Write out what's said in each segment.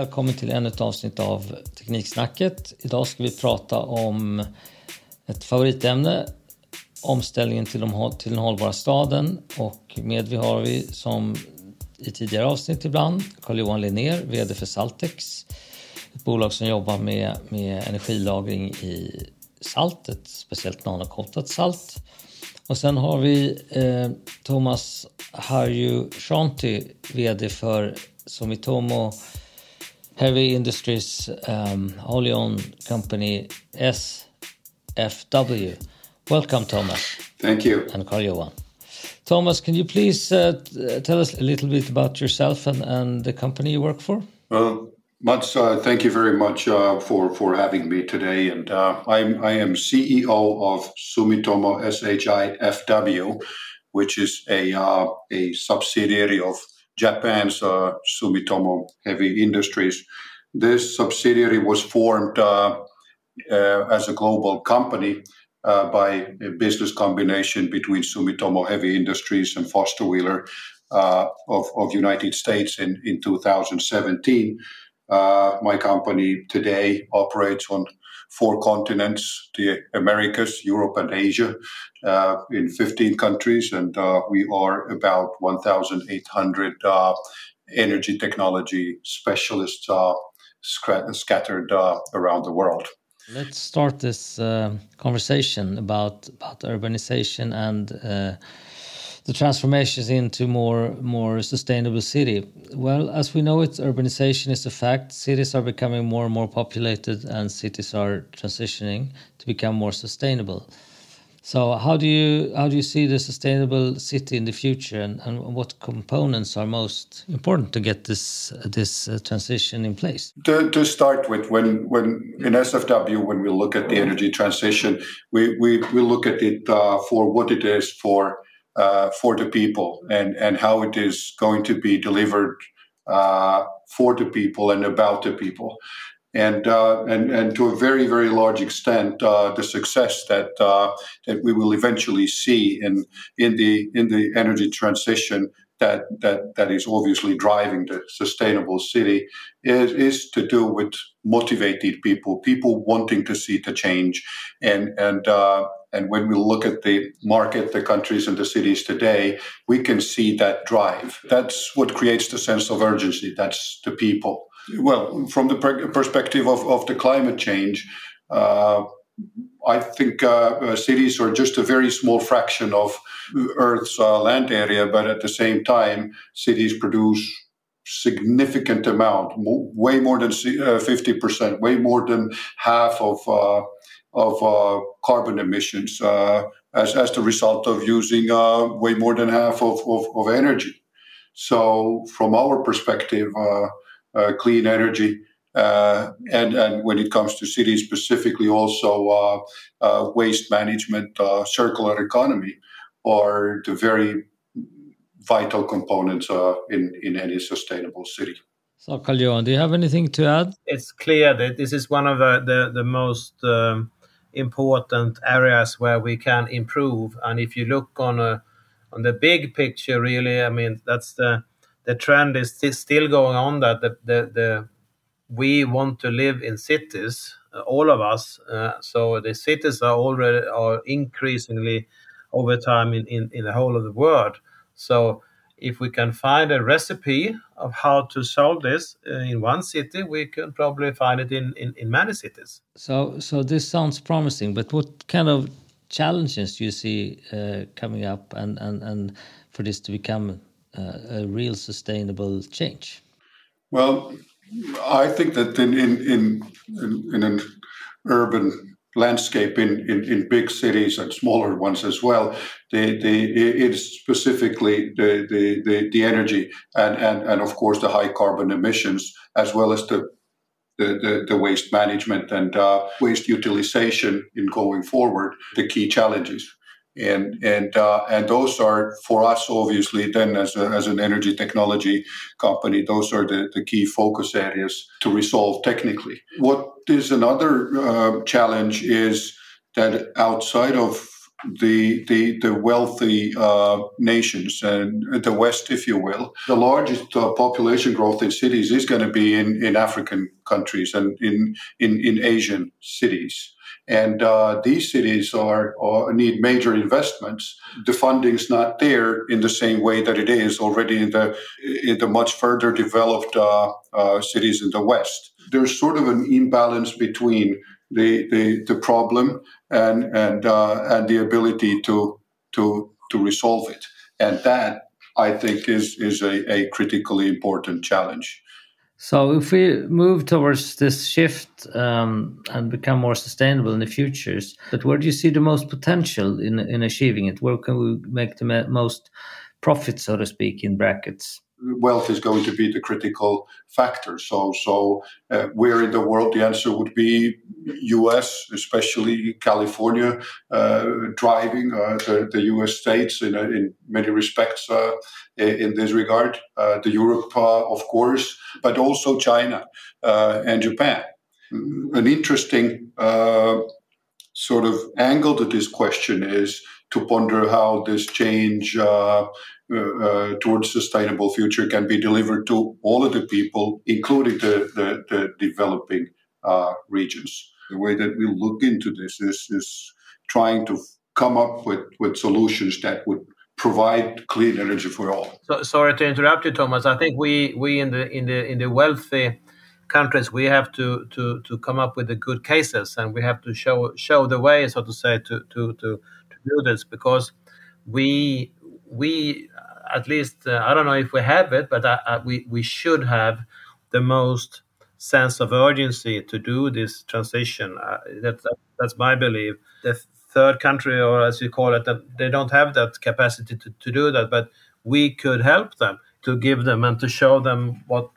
Välkommen till ännu ett avsnitt av Tekniksnacket. Idag ska vi prata om ett favoritämne, omställningen till, de, till den hållbara staden. Och med vi har vi, som i tidigare avsnitt ibland, Carl-Johan Linnér, VD för Saltex. Ett bolag som jobbar med, med energilagring i saltet, speciellt nanokotat salt. Och sen har vi eh, Thomas Harju Shanti, VD för Sumitomo Heavy Industries um, wholly owned company SFW. Welcome, Thomas. Thank you. And Carl Johan. Thomas, can you please uh, tell us a little bit about yourself and, and the company you work for? Well, Mats, uh, thank you very much uh, for for having me today. And uh, I'm I am CEO of Sumitomo SHIFW, which is a uh, a subsidiary of Japan's uh, Sumitomo Heavy Industries. This subsidiary was formed uh, as a global company by a business combination between Sumitomo Heavy Industries and Foster Wheeler of of United States in in 2017. Uh, my company today operates on four continents the Americas, Europe, and Asia uh, in 15 countries. And uh, we are about 1,800 uh, energy technology specialists uh, scattered uh, around the world. Let's start this conversation about, about urbanization and the transformations into more more sustainable city? Well, as we know it's urbanization is a fact. Cities are becoming more and more populated, and cities are transitioning to become more sustainable. So, how do you how do you see the sustainable city in the future, and, and what components are most important to get this this uh, transition in place? To, to start with, when when in SFW, when we look at the energy transition, we we, we look at it uh, for what it is for uh, for the people and, and how it is going to be delivered uh, for the people and about the people. And, uh, and and to a very very large extent, uh, the success that uh, that we will eventually see in in the in the energy transition that that that is obviously driving the sustainable city is, is to do with motivated people, people wanting to see the change, and and uh, and when we look at the market, the countries, and the cities today, we can see that drive. That's what creates the sense of urgency. That's the people. Well, from the perspective of, of the climate change, uh, I think uh, uh, cities are just a very small fraction of Earth's uh, land area, but at the same time, cities produce significant amount, way more than uh, fifty percent, way more than half of uh, of uh, carbon emissions uh, as, as the result of using uh, way more than half of, of, of, energy. So, from our perspective, uh, uh, clean energy, uh, and, and when it comes to cities specifically, also waste management, circular economy are the very vital components in, in any sustainable city. So, Carl do you have anything to add? It's clear that this is one of the, the, the most um, important areas where we can improve. And if you look on a on the big picture, really, I mean that's the the trend is still going on that the the, the we want to live in cities, uh, all of us. Uh, so the cities are already are increasingly over time in, in, in the whole of the world. So if we can find a recipe of how to solve this uh, in one city, we can probably find it in, in, in many cities. So, so this sounds promising, but what kind of challenges do you see uh, coming up and, and, and for this to become uh, a real sustainable change? Well, I think that in, in, in, in an urban landscape in, in, in, big cities and smaller ones as well. The, the, it's specifically the, the, the, the, energy and, and, and, of course, the high carbon emissions, as well as the, the, the, the waste management and uh, waste utilization in going forward, the key challenges and and uh, and those are for us obviously then as, a, as an energy technology company those are the, the key focus areas to resolve technically. What is another uh, challenge is that outside of the the, the wealthy uh, nations and the West, if you will. The largest uh, population growth in cities is going to be in, in African countries and in in, in Asian cities. And uh, these cities are, are, need major investments. The funding's not there in the same way that it is already in the in the much further developed uh, uh, cities in the West. There's sort of an imbalance between the the, the problem and and uh, and the ability to to to resolve it. And that I think is is a, a critically important challenge. So, if we move towards this shift um, and become more sustainable in the futures, but where do you see the most potential in in achieving it? Where can we make the most profit, so to speak, in brackets? Wealth is going to be the critical factor. So, so uh, where in the world the answer would be U.S., especially California, uh, driving uh, the, the, U.S. states in, in many respects uh, in this regard. Uh, the Europe, uh, of course, but also China and Japan. An interesting sort of angle to this question is to ponder how this change uh, uh, uh, towards sustainable future can be delivered to all of the people, including the, the, the developing uh, regions. The way that we look into this is, is trying to come up with, with solutions that would provide clean energy for all. So, sorry to interrupt you, Thomas. I think we, we in the in the in the wealthy countries we have to, to, to come up with the good cases and we have to show show the way, so to say, to to, to, to do this because we we at least uh, I don't know if we have it, but uh, uh, we we should have the most sense of urgency to do this transition. Uh, that, that, that's my belief. The third country, or as you call it, that they don't have that capacity to, to do that, but we could help them to give them and to show them what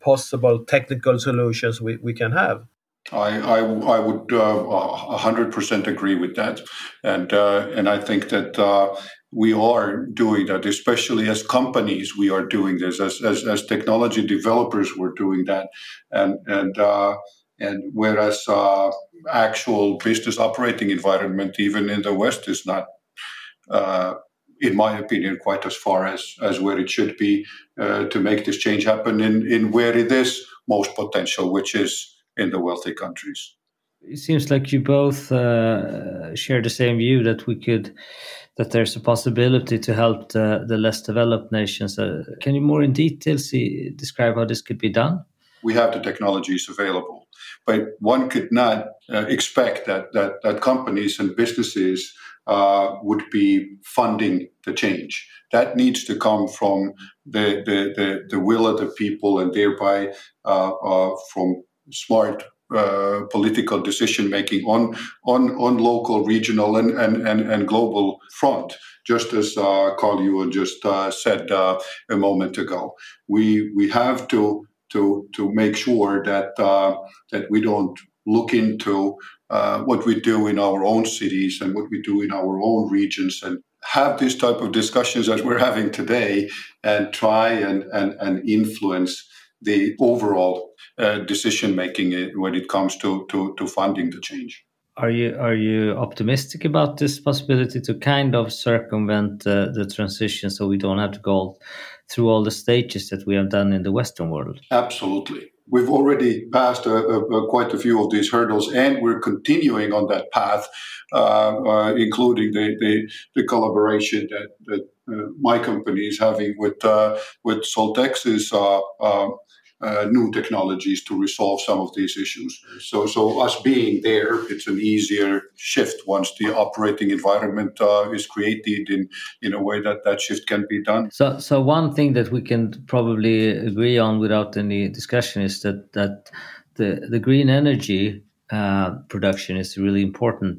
possible technical solutions we, we can have. I, I, I would uh, hundred percent agree with that, and uh, and I think that uh, we are doing that, especially as companies. We are doing this as as, as technology developers. We're doing that, and and uh, and whereas uh, actual business operating environment, even in the West, is not. Uh, in my opinion, quite as far as, as where it should be to make this change happen in, in where it is most potential, which is in the wealthy countries. It seems like you both uh, share the same view that we could that there's a possibility to help the, the less developed nations. Uh, can you more in detail see, describe how this could be done? We have the technologies available, but one could not uh, expect that, that that companies and businesses uh, would be funding the change. That needs to come from the the, the, the will of the people, and thereby uh, uh, from smart uh, political decision making on, on, on local, regional, and, and, and, and global front, just as uh, Carl Johan just uh, said uh, a moment ago. We, we have to, to, to make sure that, uh, that we don't look into what we do in our own cities and what we do in our own regions and have these type of discussions as we're having today and try and, and, and influence the overall uh, decision making when it comes to, to, to funding the change. Are you are you optimistic about this possibility to kind of circumvent uh, the transition so we don't have to go through all the stages that we have done in the Western world? Absolutely. We've already passed a, a, a quite a few of these hurdles, and we're continuing on that path, uh, uh, including the, the, the, collaboration that, that uh, my company is having with uh, with SaltX's uh, new technologies to resolve some of these issues. So, so us being there, it's an easier shift once the operating environment uh, is created in in a way that that shift can be done. So, so one thing that we can probably agree on without any discussion is that that the the green energy uh, production is a really important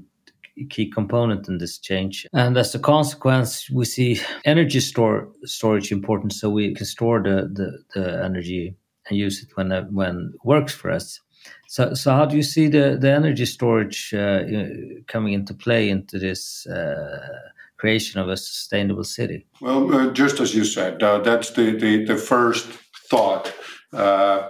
key component in this change. And as a consequence, we see energy store storage important, so we can store the, the, the energy and use it when uh, when it works for us. So, so how do you see the, the energy storage uh, coming into play into this uh, creation of a sustainable city? Well, uh, just as you said, uh, that's the, the, the, first thought uh,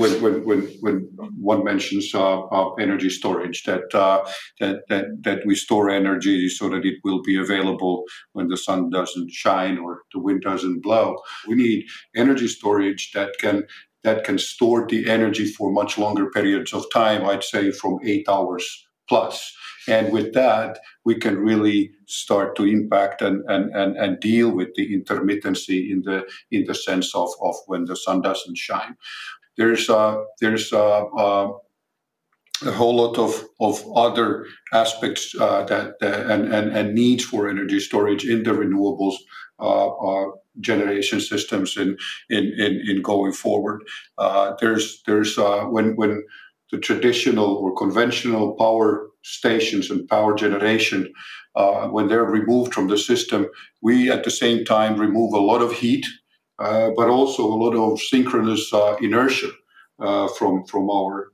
when, when, when, when one mentions uh, uh, energy storage, that, uh, that, that, that we store energy so that it will be available when the sun doesn't shine or the wind doesn't blow. We need energy storage that can that can store the energy for much longer periods of time. I'd say from eight hours plus. And with that, we can really start to impact and, and, and, and deal with the intermittency in the in the sense of, of when the sun doesn't shine. There's uh, there's uh, uh, a whole lot of, of other aspects uh, that, that and, and, and needs for energy storage in the renewables uh, uh, generation systems in, in, in, in going forward. Uh, there's there's uh, when when the traditional or conventional power stations and power generation, uh, when they're removed from the system, we at the same time remove a lot of heat, uh, but also a lot of synchronous uh, inertia uh, from from our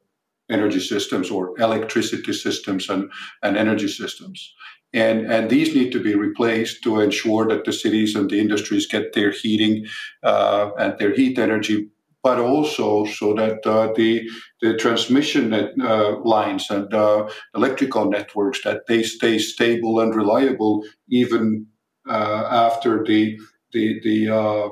energy systems or electricity systems and, and energy systems. And, and these need to be replaced to ensure that the cities and the industries get their heating uh, and their heat energy but also so that uh, the the transmission net, uh, lines and uh, electrical networks that they stay stable and reliable even uh, after the the the uh,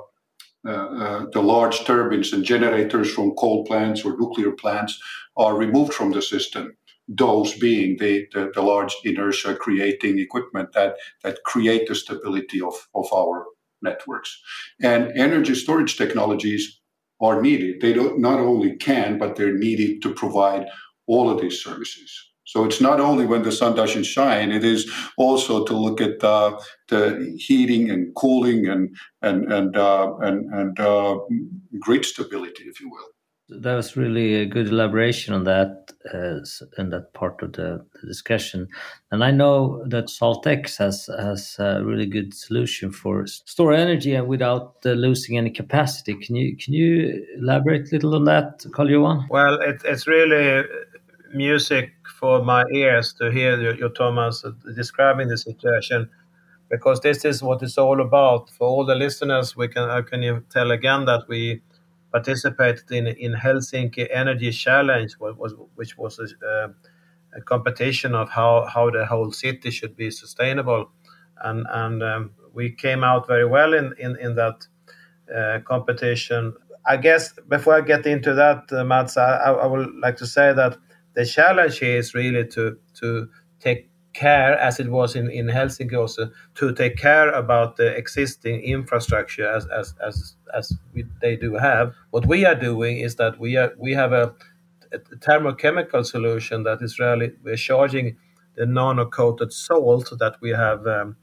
uh, the large turbines and generators from coal plants or nuclear plants are removed from the system. Those being the, the, the large inertia creating equipment that, that create the stability of, of our networks. And energy storage technologies are needed. They don't, not only can, but they're needed to provide all of these services. So it's not only when the sun doesn't shine; it is also to look at uh, the heating and cooling and and and uh, and, and uh, grid stability, if you will. That was really a good elaboration on that uh, in that part of the, the, discussion. And I know that SaltX has has a really good solution for store energy and without uh, losing any capacity. Can you can you elaborate a little on that, Carl Johan? Well, it, it's really music for my ears to hear you, you Thomas describing the situation because this is what it's all about. For all the listeners, we can I can you tell again that we participated in in Helsinki Energy Challenge, which was a, a, competition of how, how the whole city should be sustainable, and and um, we came out very well in in, in that uh, competition. I guess before I get into that, uh, Mats, I, I would like to say that the challenge here is really to to take care, as it was in, in Helsinki also, to take care about the existing infrastructure as as as, as we, they do have. What we are doing is that we are we have a, a thermochemical solution that is really we're charging the nano-coated salt that we have um,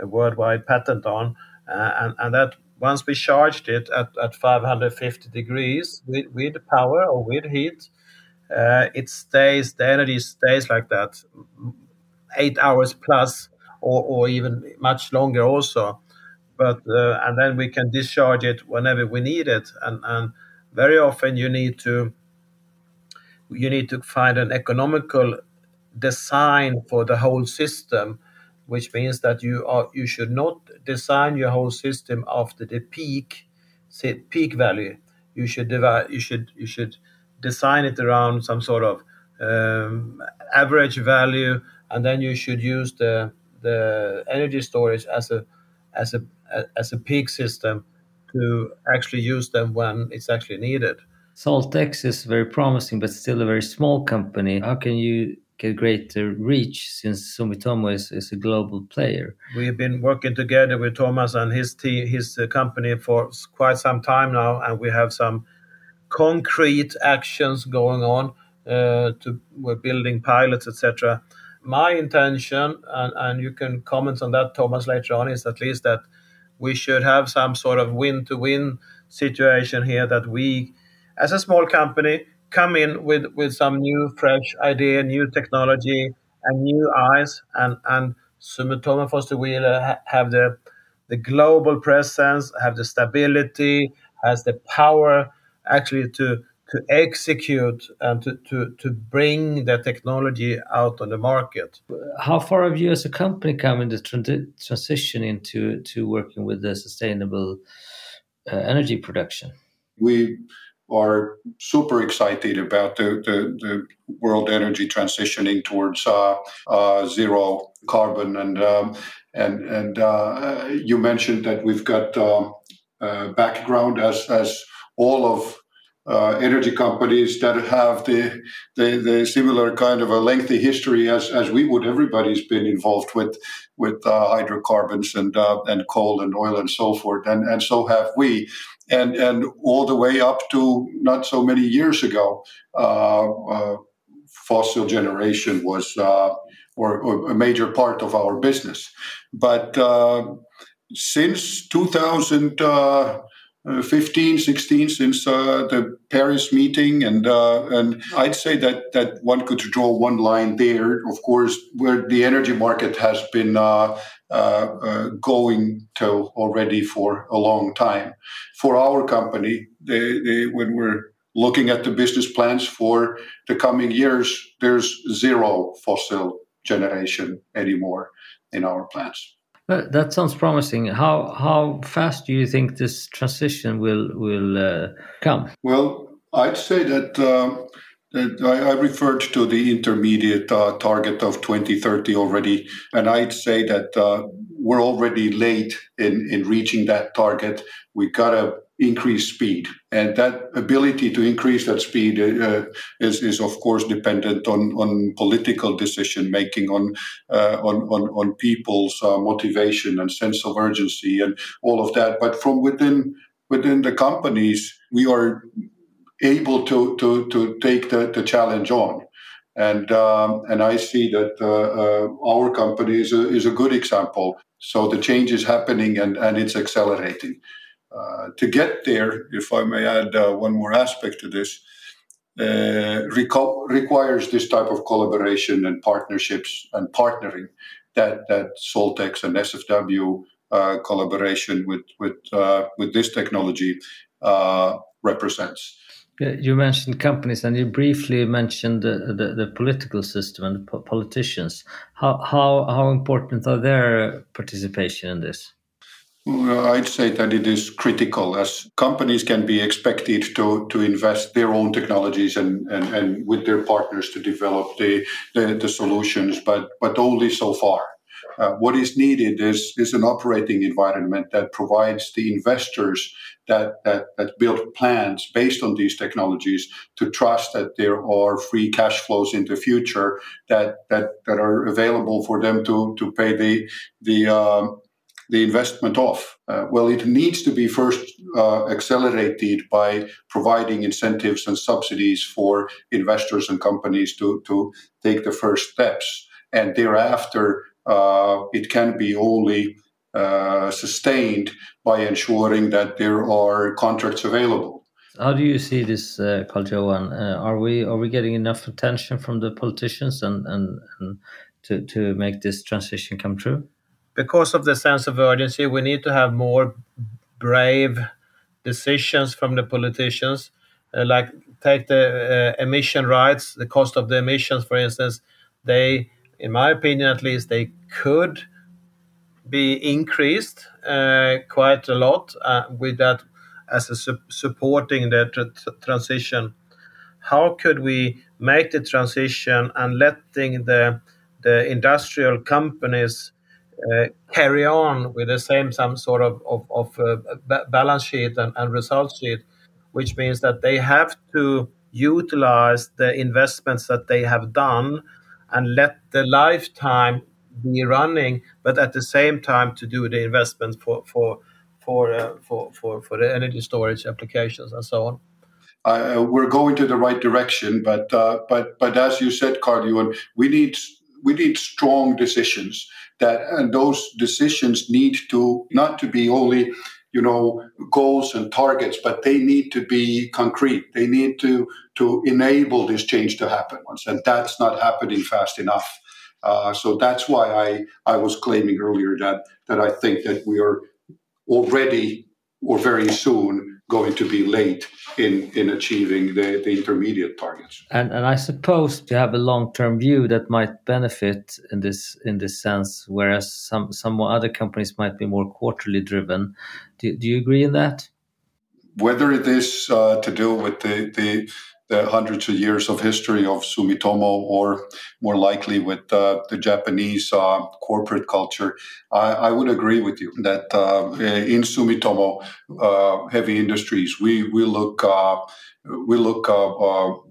a worldwide patent on, uh, and and that once we charged it at, at 550 degrees with, with power or with heat, uh, it stays the energy stays like that eight hours plus or, or even much longer also but uh, and then we can discharge it whenever we need it. And and very often you need to you need to find an economical design for the whole system which means that you are you should not design your whole system after the peak say peak value. You should divide you should you should design it around some sort of um, average value and then you should use the the energy storage as a as a as a peak system to actually use them when it's actually needed. SaltX is very promising, but still a very small company. How can you get greater reach since Sumitomo is, is a global player? We've been working together with Thomas and his team, his uh, company for quite some time now, and we have some concrete actions going on. Uh, to we're building pilots, etc my intention, and, and you can comment on that, Thomas, later on, is at least that we should have some sort of win to win situation here that we, as a small company, come in with, with some new, fresh idea, new technology, and new eyes, and, and Sumitomo Foster Wheeler ha- have the, the global presence, have the stability, has the power actually to to execute and to, to, to bring the technology out on the market. How far have you as a company come in the transition into to working with the sustainable uh, energy production? We are super excited about the, the, the world energy transitioning towards uh, uh, zero carbon. And um, and and uh, you mentioned that we've got um, background as as all of uh, energy companies that have the, the, the similar kind of a lengthy history as, as we would. Everybody's been involved with with uh, hydrocarbons and uh, and coal and oil and so forth, and and so have we. And and all the way up to not so many years ago, uh, uh, fossil generation was uh, or, or, a major part of our business. But since 2000 uh, 15, 16 since uh, the Paris meeting, and uh, and I'd say that that one could draw one line there. Of course, where the energy market has been uh, uh, going to already for a long time. For our company, they, they, when we're looking at the business plans for the coming years, there's zero fossil generation anymore in our plans. That sounds promising. How how fast do you think this transition will will uh, come? Well, I'd say that, uh, I, referred to the intermediate uh, target of 2030 already, and I'd say that uh, we're already late in in reaching that target. We gotta increase speed. And that ability to increase that speed uh, is, is, of course, dependent on, on political decision making, on, uh, on, on, on, people's uh, motivation and sense of urgency and all of that. But from within, within the companies, we are able to, to, to take the, the challenge on. And, um, and I see that uh, uh, our company is a, is a good example. So the change is happening and, and it's accelerating. Uh, to get there, if I may add uh, one more aspect to this, uh, reco- requires this type of collaboration and partnerships and partnering that that SaltX and SFW collaboration with with with this technology represents. You mentioned companies, and you briefly mentioned the, the, the political system and politicians. How how how important are their participation in this? I'd say that it is critical as companies can be expected to, to invest their own technologies and, and, and with their partners to develop the, the, the solutions, but, but only so far. Uh, what is needed is, is an operating environment that provides the investors that, that, that build plans based on these technologies to trust that there are free cash flows in the future that, that, that are available for them to, to pay the, the, um, the investment off? Uh, well, it needs to be first uh, accelerated by providing incentives and subsidies for investors and companies to, to take the first steps. And thereafter, uh, it can be only uh, sustained by ensuring that there are contracts available. How do you see this, uh, Carl Johan? Uh, are we are we getting enough attention from the politicians and, and, and to, to make this transition come true? Because of the sense of urgency, we need to have more brave decisions from the politicians. Uh, like take the uh, emission rights, the cost of the emissions, for instance. They, in my opinion, at least, they could be increased uh, quite a lot uh, with that as a su- supporting the tr- transition. How could we make the transition and letting the the industrial companies carry on with the same some sort of, of, of uh, balance sheet and, and result sheet, which means that they have to utilize the investments that they have done and let the lifetime be running, but at the same time to do the investments for for for uh, for, for for the energy storage applications and so on. Uh, we're going to the right direction, but uh, but but as you said, Carl, we need we need strong decisions that and those decisions need to not to be only you know goals and targets but they need to be concrete. They need to to enable this change to happen once and that's not happening fast enough. Uh, so that's why i i was claiming earlier that that i think that we are already or very soon going to be late in, in achieving the, the intermediate targets. And, and I suppose to have a long term view that might benefit in this in this sense, whereas some some other companies might be more quarterly driven. Do, do you agree in that? whether it is uh, to do with the, the the hundreds of years of history of Sumitomo, or more likely with uh, the Japanese uh, corporate culture, I, I, would agree with you that uh, in Sumitomo uh, heavy industries, we we look uh, we look uh,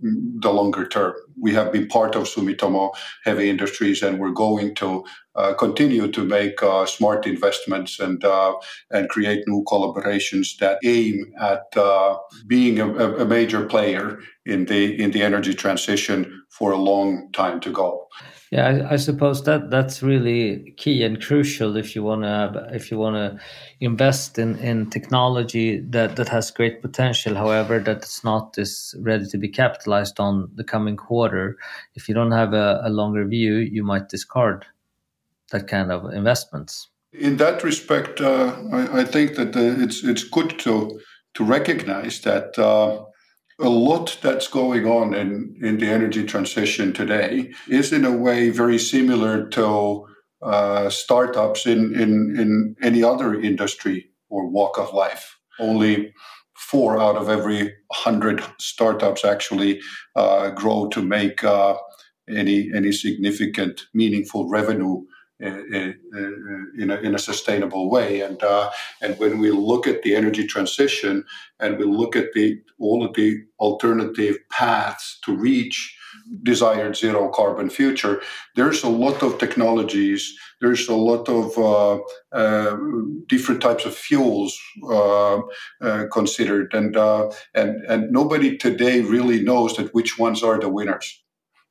the longer term. We have been part of Sumitomo Heavy Industries, and we're going to uh, continue to make uh, smart investments and uh, and create new collaborations that aim at uh, being a, a, major player in the in the energy transition for a long time to go. Yeah, I, I suppose that that's really key and crucial if you want to if you want to invest in, in technology that, that has great potential. However, that's not is ready to be capitalized on the coming quarter. If you don't have a, a longer view, you might discard that kind of investments. In that respect, uh, I, I, think that uh, it's it's good to to recognize that uh, a lot that's going on in, in the energy transition today is in a way very similar to uh, startups in, in in any other industry or walk of life. Only four out of every hundred startups actually uh, grow to make uh, any any significant meaningful revenue in, a, in a sustainable way. And uh, and when we look at the energy transition and we look at the all of the alternative paths to reach desired zero carbon future, there's a lot of technologies. There's a lot of uh, uh, different types of fuels uh, uh considered, and uh, and and nobody today really knows that which ones are the winners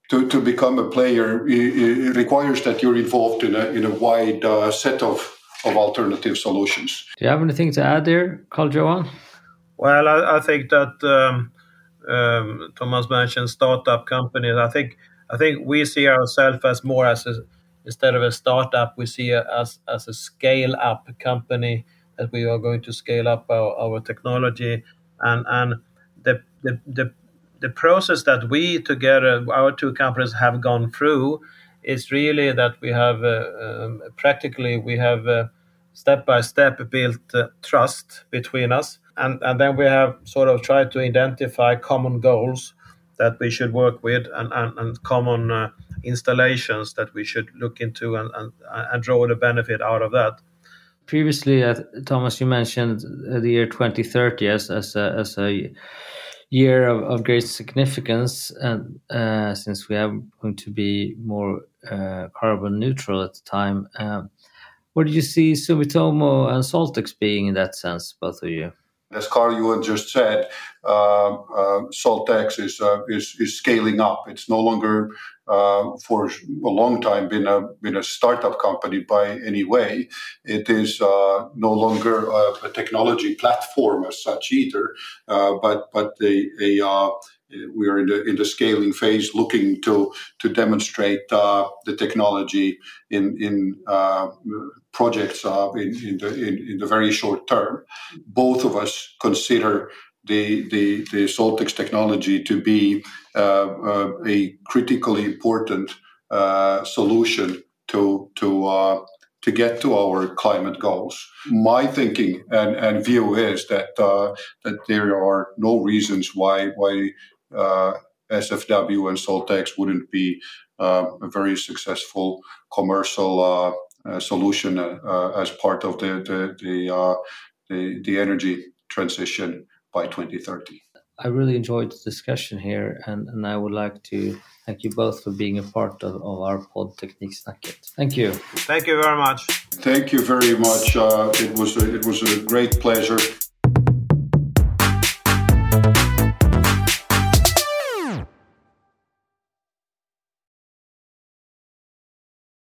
to, to become a player it, requires that you're involved in a, in a wide uh, set of, of alternative solutions. Do you have anything to add there, Carl Johan? Well, I, I think that um, um, Thomas mentioned startup companies. I think I think we see ourselves as more as a, instead of a startup, we see it as as a scale up company that we are going to scale up our, our technology and and the, the the the process that we together, our two companies, have gone through is really that we have uh, um, practically we have uh, step by step built uh, trust between us, and and then we have sort of tried to identify common goals that we should work with and and, and common uh, installations that we should look into and, and and draw the benefit out of that. Previously, uh, Thomas, you mentioned the year 2030 as as a, as a year of, of great significance, and uh, since we are going to be more uh, carbon neutral at the time, um, where do you see Sumitomo and SaltX being in that sense, both of you? As Carl Johan just said, uh, uh, SaltX is, uh, is, is scaling up. It's no longer uh, for a long time been a been a startup company by any way. It is uh, no longer a, a, technology platform as such either, uh, but but a, a uh, we are in the in the scaling phase, looking to to demonstrate uh, the technology in in uh, projects in, in the in, in the very short term. Both of us consider the, the, the SaltX technology to be uh, uh, a critically important uh, solution to, to, to get to our climate goals. My thinking and, and view is that, that there are no reasons why, why SFW and SaltX wouldn't be uh, a very successful commercial uh, uh, solution as part of the the the, the, the energy transition by 2030. I really enjoyed the discussion here, and, and I would like to thank you both for being a part of, of our Pod Tekniksnacket. Thank you. Thank you very much. Thank you very much. Uh, it was a, it was a great pleasure.